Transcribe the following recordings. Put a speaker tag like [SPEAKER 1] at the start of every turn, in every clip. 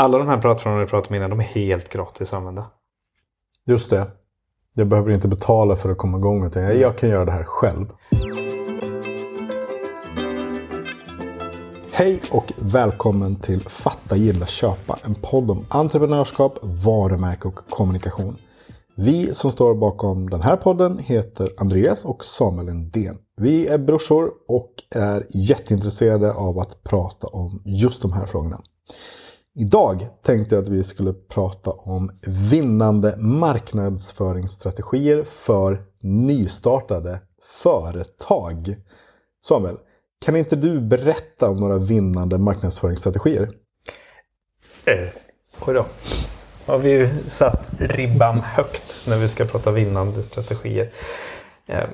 [SPEAKER 1] Alla de här plattformarna vi pratade om innan, de är helt gratis att använda.
[SPEAKER 2] Just det. Jag behöver inte betala för att komma igång. Utan jag, jag kan göra det här själv. Hej och välkommen till Fatta, gilla, köpa. En podd om entreprenörskap, varumärke och kommunikation. Vi som står bakom den här podden heter Andreas och Samuel Lindén. Vi är brorsor och är jätteintresserade av att prata om just de här frågorna. Idag tänkte jag att vi skulle prata om vinnande marknadsföringsstrategier för nystartade företag. Samuel, kan inte du berätta om några vinnande marknadsföringsstrategier?
[SPEAKER 1] Eh, oj då. Har vi ju satt ribban högt när vi ska prata vinnande strategier. Eh,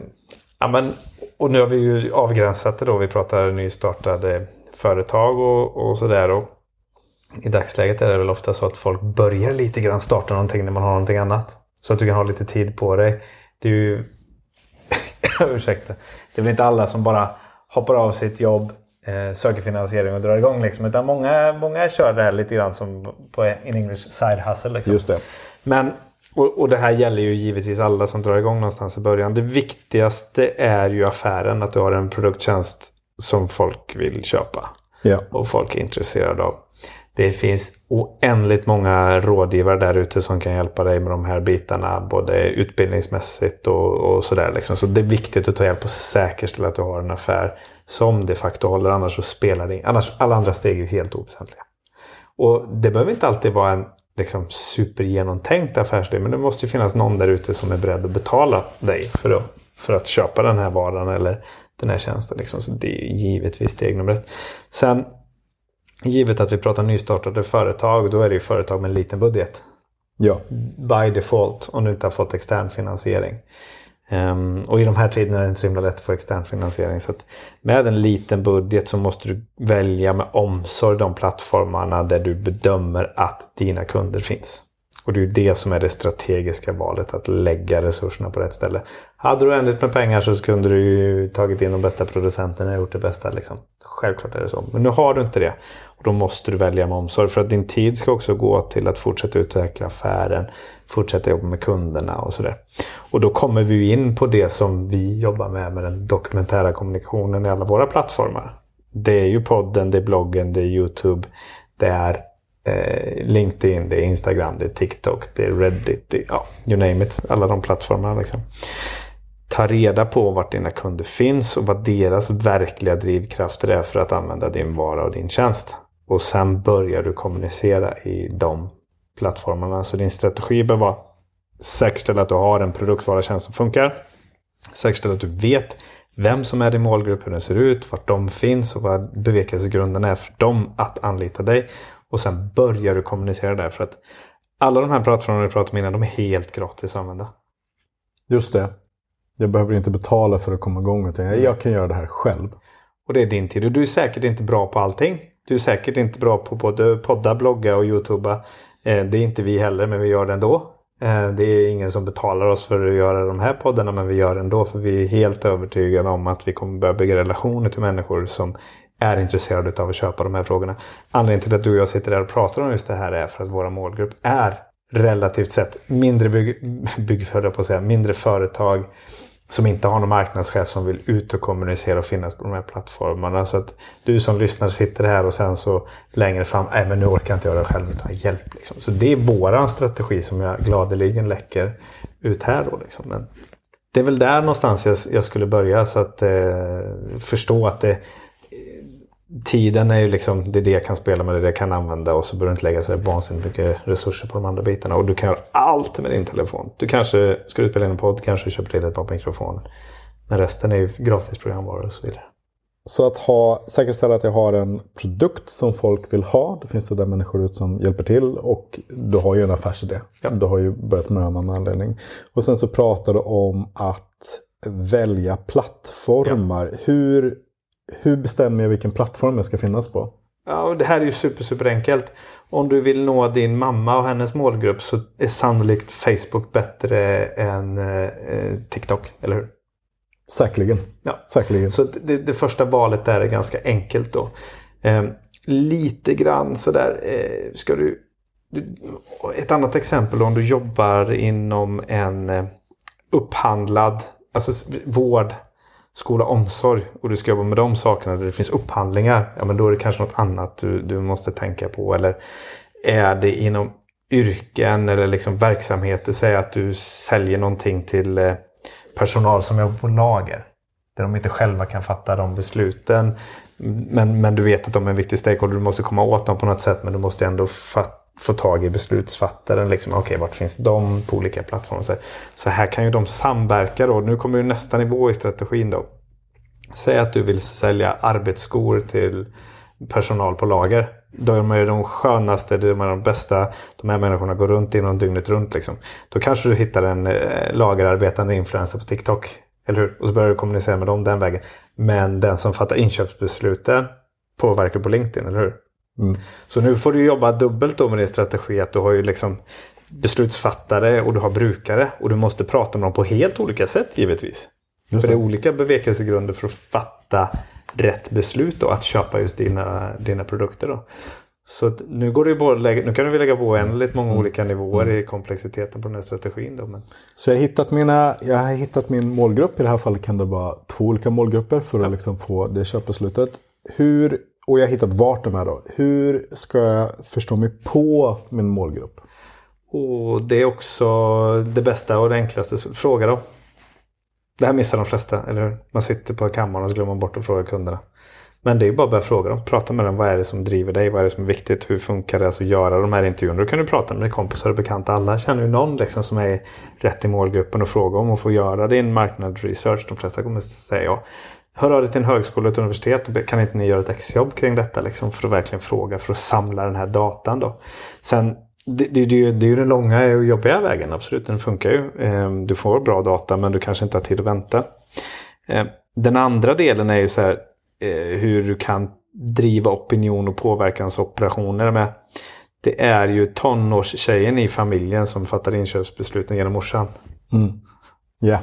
[SPEAKER 1] ja, men, och nu har vi ju avgränsat det då. Vi pratar nystartade företag och, och sådär. I dagsläget är det väl ofta så att folk börjar lite grann starta någonting när man har någonting annat. Så att du kan ha lite tid på dig. Det är ju... Ursäkta. Det är väl inte alla som bara hoppar av sitt jobb, eh, söker finansiering och drar igång. Liksom. Utan många, många kör det här lite grann som på in English side hustle. Liksom.
[SPEAKER 2] Just det.
[SPEAKER 1] Men, och, och det här gäller ju givetvis alla som drar igång någonstans i början. Det viktigaste är ju affären. Att du har en produkttjänst som folk vill köpa.
[SPEAKER 2] Ja.
[SPEAKER 1] Och folk är intresserade av. Det finns oändligt många rådgivare där ute som kan hjälpa dig med de här bitarna. Både utbildningsmässigt och, och sådär. Liksom. Så det är viktigt att ta hjälp och säkerställa att du har en affär som de facto håller. Annars så spelar det Annars alla andra steg är helt oväsentliga. Och det behöver inte alltid vara en liksom, supergenomtänkt affärsidé. Men det måste ju finnas någon där ute som är beredd att betala dig för att, för att köpa den här varan eller den här tjänsten. Liksom. Så det är givetvis steg nummer ett. Sen Givet att vi pratar nystartade företag, då är det ju företag med en liten budget.
[SPEAKER 2] Ja.
[SPEAKER 1] By default, om du inte har fått extern finansiering. Um, och i de här tiderna är det inte så himla lätt att få extern finansiering. Så med en liten budget så måste du välja med omsorg de plattformarna där du bedömer att dina kunder finns. Och det är ju det som är det strategiska valet, att lägga resurserna på rätt ställe. Hade du ändå med pengar så kunde du ju tagit in de bästa producenterna och gjort det bästa. Liksom. Självklart är det så. Men nu har du inte det. Och Då måste du välja med omsorg. För att din tid ska också gå till att fortsätta utveckla affären. Fortsätta jobba med kunderna och sådär. Och då kommer vi in på det som vi jobbar med med den dokumentära kommunikationen i alla våra plattformar. Det är ju podden, det är bloggen, det är YouTube. Det är eh, LinkedIn, det är Instagram, det är TikTok, det är Reddit. Det är, ja, you name it. Alla de plattformarna. Liksom. Ta reda på vart dina kunder finns och vad deras verkliga drivkrafter är för att använda din vara och din tjänst. Och sen börjar du kommunicera i de plattformarna. Så din strategi bör vara säkerställa att du har en produkt, vara, tjänst som funkar. Säkerställa att du vet vem som är din målgrupp, hur den ser ut, vart de finns och vad bevekelsegrunden är för dem att anlita dig. Och sen börjar du kommunicera där. För att alla de här plattformarna vi pratade om innan, de är helt gratis att använda.
[SPEAKER 2] Just det. Jag behöver inte betala för att komma igång. Utan jag, jag kan göra det här själv.
[SPEAKER 1] Och det är din tid. Och du är säkert inte bra på allting. Du är säkert inte bra på både podda, blogga och youtuba. Eh, det är inte vi heller, men vi gör det ändå. Eh, det är ingen som betalar oss för att göra de här poddarna, men vi gör det ändå. För vi är helt övertygade om att vi kommer börja bygga relationer till människor som är intresserade av att köpa de här frågorna. Anledningen till att du och jag sitter där och pratar om just det här är för att våra målgrupp är relativt sett mindre, bygg, bygg, på att säga, mindre företag som inte har någon marknadschef som vill ut och kommunicera och finnas på de här plattformarna. Så att du som lyssnar sitter här och sen så längre fram, nej men nu orkar jag inte göra det själv utan hjälp. Liksom. Så det är våran strategi som jag gladeligen läcker ut här då. Liksom. Men det är väl där någonstans jag, jag skulle börja så att eh, förstå att det tiden är ju liksom, det är det jag kan spela med, det är det jag kan använda och så behöver du inte lägga så vansinnigt mycket resurser på de andra bitarna. Och du kan göra allt med din telefon. Du kanske, ska du spela in en podd, kanske köper till ett par mikrofoner. Men resten är ju gratis programvaror och så vidare.
[SPEAKER 2] Så att ha, säkerställa att jag har en produkt som folk vill ha. Det finns det där människor ut som hjälper till. Och du har ju en affärsidé. Ja. Du har ju börjat med en annan anledning. Och sen så pratar du om att välja plattformar. Ja. Hur hur bestämmer jag vilken plattform jag ska finnas på?
[SPEAKER 1] Ja, det här är ju super, super enkelt. Om du vill nå din mamma och hennes målgrupp så är sannolikt Facebook bättre än eh, TikTok, eller hur?
[SPEAKER 2] Säkerligen.
[SPEAKER 1] Ja.
[SPEAKER 2] Säkerligen.
[SPEAKER 1] Så det, det, första valet där är ganska enkelt då. Eh, lite grann sådär, eh, ska du, ett annat exempel om du jobbar inom en eh, upphandlad, alltså vård, skola, omsorg och du ska jobba med de sakerna där det finns upphandlingar. Ja men då är det kanske något annat du, du måste tänka på. Eller är det inom yrken eller liksom verksamheter, säg att du säljer någonting till eh, personal som jobbar på lager. Där de inte själva kan fatta de besluten. Men, men du vet att de är en viktig stakeholder. Du måste komma åt dem på något sätt men du måste ändå fatta få tag i beslutsfattaren. Liksom, Okej, okay, vart finns de på olika plattformar? Så, så här kan ju de samverka då. Nu kommer ju nästa nivå i strategin då. Säg att du vill sälja arbetsskor till personal på lager. De är de skönaste, de är de bästa. De här människorna går runt inom dygnet runt. Liksom. Då kanske du hittar en eh, lagerarbetande influencer på TikTok. Eller hur? Och så börjar du kommunicera med dem den vägen. Men den som fattar inköpsbesluten påverkar på LinkedIn, eller hur? Mm. Så nu får du jobba dubbelt då med din strategi. Att du har ju liksom beslutsfattare och du har brukare. Och du måste prata med dem på helt olika sätt givetvis. För det är olika bevekelsegrunder för att fatta rätt beslut då, att köpa just dina, dina produkter. Då. Så nu, går det lägga, nu kan vi lägga på väldigt många mm. olika nivåer mm. i komplexiteten på den här strategin. Då, men...
[SPEAKER 2] Så jag har, hittat mina, jag har hittat min målgrupp. I det här fallet kan det vara två olika målgrupper för att liksom få det köpbeslutet. Hur, och jag har hittat vart de är då. Hur ska jag förstå mig på min målgrupp?
[SPEAKER 1] Och det är också det bästa och det enklaste. Fråga då. Det här missar de flesta, eller hur? Man sitter på kammaren och så glömmer man bort att fråga kunderna. Men det är ju bara att börja fråga dem. Prata med dem. Vad är det som driver dig? Vad är det som är viktigt? Hur funkar det? Alltså göra de här intervjuerna. Då kan du prata med kompisar och bekanta. Alla känner ju någon liksom som är rätt i målgruppen och fråga om att få göra din marknadsresearch. De flesta kommer säga ja. Hör av dig till en högskola ett universitet. Kan inte ni göra ett exjobb kring detta? Liksom, för att verkligen fråga. För att samla den här datan då. Sen det, det, det, det är ju den långa och jobbiga vägen, absolut. Den funkar ju. Ehm, du får bra data men du kanske inte har tid att vänta. Ehm, den andra delen är ju så här eh, hur du kan driva opinion och påverkansoperationer med. Det är ju tonårstjejen i familjen som fattar inköpsbesluten genom morsan.
[SPEAKER 2] Mm. Yeah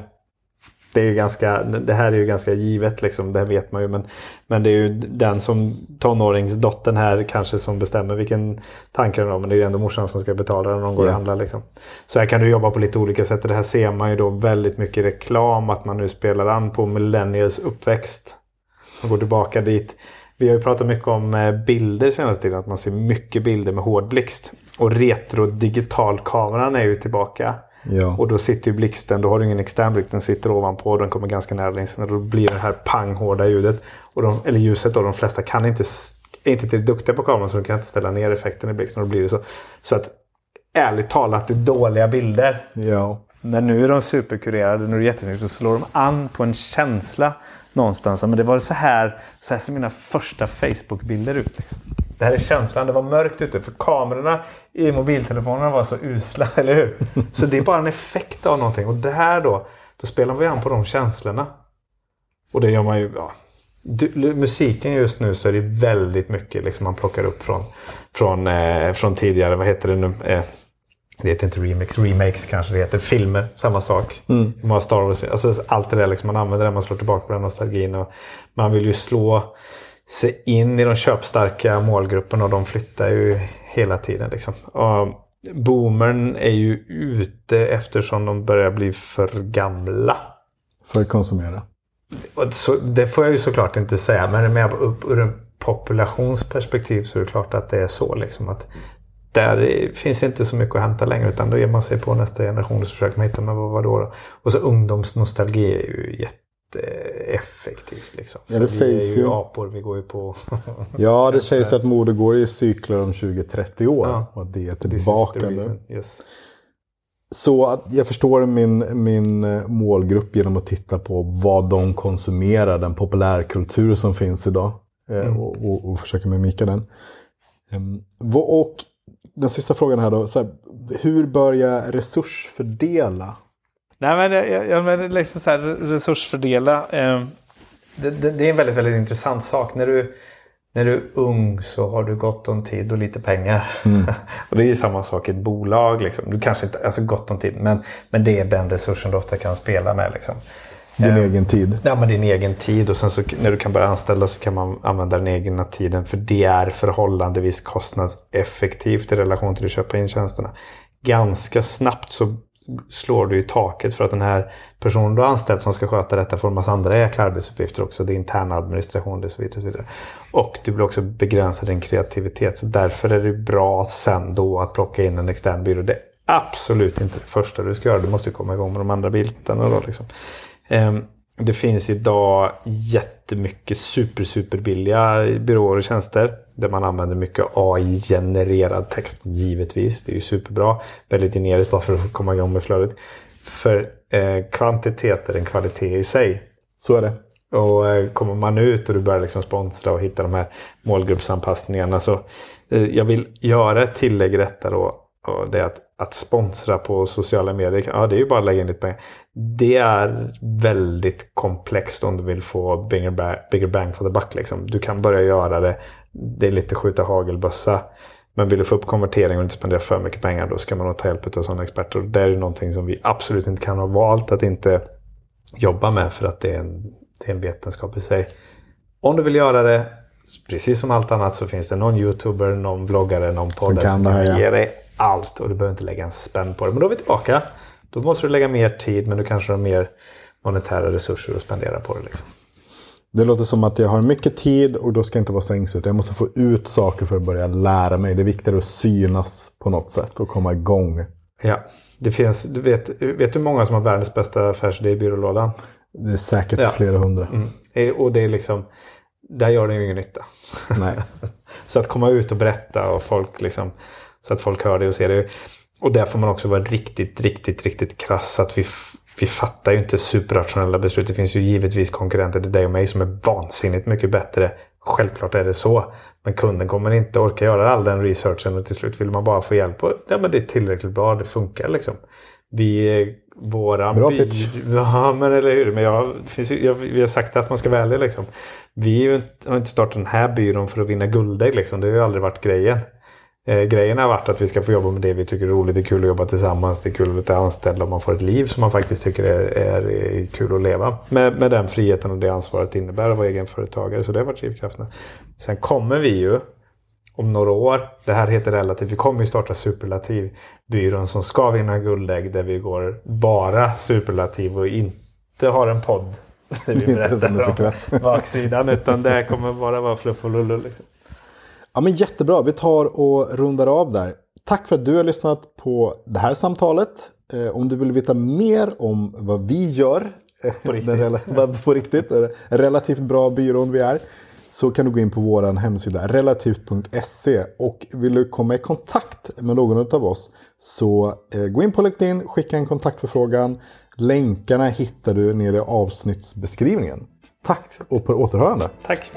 [SPEAKER 1] det, är ju ganska, det här är ju ganska givet, liksom, det vet man ju. Men, men det är ju den som tonåringsdottern här kanske som bestämmer vilken tanke den har. Men det är ju ändå morsan som ska betala när de går och handlar. Liksom. Så här kan du jobba på lite olika sätt. Det här ser man ju då väldigt mycket reklam. Att man nu spelar an på millennials uppväxt. Och går tillbaka dit. Vi har ju pratat mycket om eh, bilder senaste tiden. Att man ser mycket bilder med hårdblixt. Och retro digitalkameran är ju tillbaka.
[SPEAKER 2] Ja.
[SPEAKER 1] Och då sitter ju blixten, då har du ingen extern blixt, den sitter ovanpå och den kommer ganska nära linsen. Och då blir det här panghårda ljudet. Och de, eller ljuset och de flesta kan inte, är inte tillräckligt duktiga på kameran så de kan inte ställa ner effekten i blixten. Och då blir det så. Så att ärligt talat, det är dåliga bilder.
[SPEAKER 2] Ja.
[SPEAKER 1] Men nu är de superkurerade, nu är det jättesnyggt. Så slår de an på en känsla någonstans. Men det var så här, så här ser mina första Facebook-bilder ut. Liksom. Det här är känslan. Det var mörkt ute för kamerorna i mobiltelefonerna var så usla, eller hur? Så det är bara en effekt av någonting. Och det här då, då spelar vi an på de känslorna. Och det gör man ju, ja. Du, musiken just nu så är det väldigt mycket liksom man plockar upp från, från, eh, från tidigare, vad heter det nu? Eh, det heter inte remix, remakes kanske det heter. Filmer, samma sak.
[SPEAKER 2] Mm.
[SPEAKER 1] Star Wars, alltså allt det där liksom, man använder det, man slår tillbaka på den nostalgin. Och man vill ju slå sig in i de köpstarka målgrupperna och de flyttar ju hela tiden. Liksom. Och boomern är ju ute eftersom de börjar bli för gamla.
[SPEAKER 2] För att konsumera?
[SPEAKER 1] Så, det får jag ju såklart inte säga men med ur en populationsperspektiv så är det klart att det är så. Liksom, att där finns inte så mycket att hämta längre utan då ger man sig på nästa generation och så försöker man hitta men vad, vad då, Och så ungdomsnostalgi är ju jätte effektivt. Liksom.
[SPEAKER 2] Ja, det sägs
[SPEAKER 1] vi är ju apor, vi går ju på...
[SPEAKER 2] ja, det sägs att mode går i cykler om 20-30 år. Ja. Och att det är tillbaka nu.
[SPEAKER 1] Yes.
[SPEAKER 2] Så att jag förstår min, min eh, målgrupp genom att titta på vad de konsumerar, den populärkultur som finns idag. Eh, mm. Och, och, och, försöka mimika den. Ehm, och den sista frågan här då. Här, hur bör jag resursfördela
[SPEAKER 1] Nej men, jag, jag men liksom så här, resursfördela. Eh, det, det, det, är en väldigt, väldigt intressant sak. När du, när du är ung så har du gott om tid och lite pengar.
[SPEAKER 2] Mm.
[SPEAKER 1] och det är samma sak i ett bolag. Liksom. Du kanske inte alltså gott om tid men, men det är den resursen du ofta kan spela med. Liksom.
[SPEAKER 2] Din
[SPEAKER 1] Eh,
[SPEAKER 2] egen tid.
[SPEAKER 1] Ja, men din egen tid och sen så när du kan börja anställa så kan man använda den egna tiden. För det är förhållandevis kostnadseffektivt i relation till att köpa in tjänsterna. Ganska snabbt så slår du i taket för att den här personen du har anställt som ska sköta detta får en massa andra jäkla arbetsuppgifter också. Det är intern administration och så vidare. Och, så vidare. och du blir också begränsad din kreativitet. Så därför är det bra sen då att plocka in en extern byrå. Det är absolut inte det första du ska göra. Du måste komma igång med de andra bitarna då liksom. Ehm, Det finns idag jättemycket super, super billiga byråer och tjänster. Där man använder mycket AI-genererad text givetvis. Det är ju superbra. Väldigt generiskt bara för att komma igång med flödet. För eh, kvantitet är en kvalitet i sig.
[SPEAKER 2] Så är det.
[SPEAKER 1] Och eh, kommer man ut och du börjar liksom sponsra och hitta de här målgruppsanpassningarna. Så eh, jag vill göra ett tillägg i detta då. Och det att, att sponsra på sociala medier. Ja, det är ju bara att lägga in lite pengar. Det är väldigt komplext om du vill få bigger bang, bigger bang for the buck. Liksom. Du kan börja göra det. Det är lite skjuta hagelbössa. Men vill du få upp konvertering och inte spendera för mycket pengar då ska man nog ta hjälp av sådana experter. Och det är ju någonting som vi absolut inte kan ha valt att inte jobba med för att det är en, det är en vetenskap i sig. Om du vill göra det, precis som allt annat så finns det någon youtuber, någon bloggare, någon poddare
[SPEAKER 2] kan
[SPEAKER 1] som
[SPEAKER 2] det här,
[SPEAKER 1] kan
[SPEAKER 2] ja.
[SPEAKER 1] ge dig allt och du behöver inte lägga en spänn på det. Men då är vi tillbaka. Då måste du lägga mer tid men du kanske har mer monetära resurser att spendera på det. Liksom.
[SPEAKER 2] Det låter som att jag har mycket tid och då ska jag inte vara så ängslig. Jag måste få ut saker för att börja lära mig. Det är viktigare att synas på något sätt och komma igång.
[SPEAKER 1] Ja, det finns, du vet, vet du hur många som har världens bästa affärsidé i byrålådan?
[SPEAKER 2] Det är säkert
[SPEAKER 1] Ja.
[SPEAKER 2] flera hundra.
[SPEAKER 1] Mm. Eh, Och det är liksom, där gör det ju ingen nytta.
[SPEAKER 2] Nej.
[SPEAKER 1] Så att komma ut och berätta och folk liksom, så att folk hör det och ser det. Och där får man också vara riktigt, riktigt, riktigt krass. Att vi, vi fattar ju inte superrationella beslut. Det finns ju givetvis konkurrenter till dig och mig som är vansinnigt mycket bättre. Självklart är det så. Men kunden kommer inte orka göra all den researchen och till slut vill man bara få hjälp. Och, ja, men det är tillräckligt bra, det funkar liksom. Vi, våra
[SPEAKER 2] Bra pitch.
[SPEAKER 1] Ja, men eller hur. Men jag, finns ju, jag, vi har sagt att man ska välja liksom. Vi är har inte startat den här byrån för att vinna guldägg liksom. Det har ju aldrig varit grejen. Eh, grejen har varit att vi ska få jobba med det vi tycker är roligt. Det är kul att jobba tillsammans. Det är kul att vara anställd och man får ett liv som man faktiskt tycker är, är, är kul att leva. Med, med den friheten och det ansvaret det innebär att vara egenföretagare. Så det har varit drivkrafterna. Sen kommer vi ju om några år. Det här heter Relativ. Vi kommer ju starta Superlativ-byrån som ska vinna guldägg där vi går bara superlativ och inte har en podd. Där vi berättar om baksidan. Utan det här kommer bara vara fluff och lullu. Liksom.
[SPEAKER 2] Ja, men jättebra. Vi tar och rundar av där. Tack för att du har lyssnat på det här samtalet. Eh, om du vill veta mer om vad vi gör. eh,
[SPEAKER 1] På riktigt.
[SPEAKER 2] rela- vad- på riktigt. eh, Relativt bra byrån vi är. Så kan du gå in på vår hemsida relativt.se. Och vill du komma i kontakt med någon av oss. Så eh, gå in på LinkedIn, skicka en kontaktförfrågan. Länkarna hittar du nere i avsnittsbeskrivningen. Tack och på återhörande.
[SPEAKER 1] Tack!